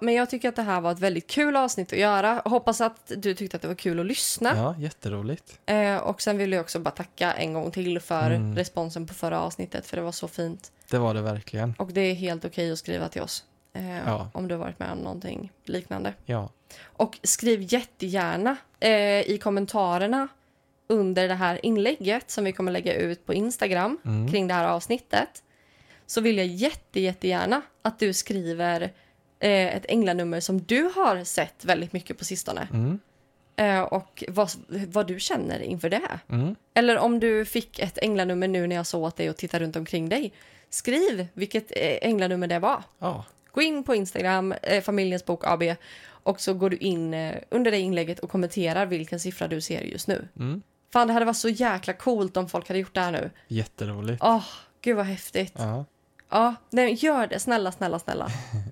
men jag tycker att det här var ett väldigt kul avsnitt att göra. Hoppas att du tyckte att det var kul att lyssna. Ja, jätteroligt. Eh, och sen vill jag också bara tacka en gång till för Mm. responsen på förra avsnittet, för det var så fint. Det var det verkligen. Och det är helt okej att skriva till oss. Eh, Ja. Om du har varit med om någonting liknande. Ja. Och skriv jättegärna eh, i kommentarerna under det här inlägget som vi kommer lägga ut på Instagram Mm. kring det här avsnittet så vill jag jätte, jättegärna att du skriver eh, ett änglanummer som du har sett väldigt mycket på sistone. Mm. Eh, och vad, vad du känner inför det. Mm. Eller om du fick ett änglanummer nu när jag såg åt dig och tittade runt omkring dig. Skriv vilket eh, änglanummer det var. Ja, Gå in på Instagram, eh, Familjens bok AB, och så går du in eh, under det inlägget och kommenterar vilken siffra du ser just nu. mm. Fan, det hade varit så jäkla coolt om folk hade gjort det här nu. jätteroligt. Åh, gud vad häftigt. Ja. Ja, nej, gör det. Snälla, snälla, snälla.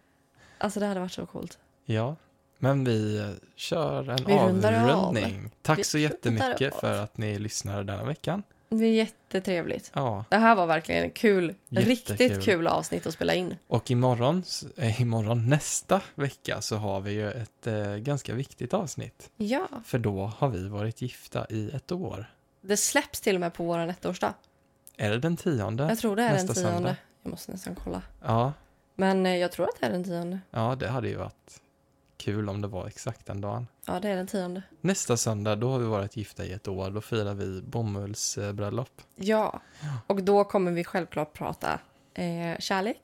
Alltså det hade varit så coolt. ja, men vi eh, kör en Vi rundar av. avrundning. Tack Vi så jättemycket av. för att ni lyssnade denna veckan. Det är jättetrevligt. Ja, Det här var verkligen en kul, Jättekul. riktigt kul avsnitt att spela in. och imorgon, eh, imorgon nästa vecka så har vi ju ett eh, ganska viktigt avsnitt. Ja, För då har vi varit gifta i ett år. det släpps till och med på vår ettårsdag. Är det den tionde? Jag tror det är den Nästa tionde. söndag. Jag måste nästan kolla. Ja, Men eh, jag tror att det är den tionde. ja, det hade ju varit kul om det var exakt den dagen. Ja, det är den tionde. Nästa söndag, då har vi varit gifta i ett år. Då firar vi bomullsbröllop. Ja, och då kommer vi självklart prata eh, kärlek,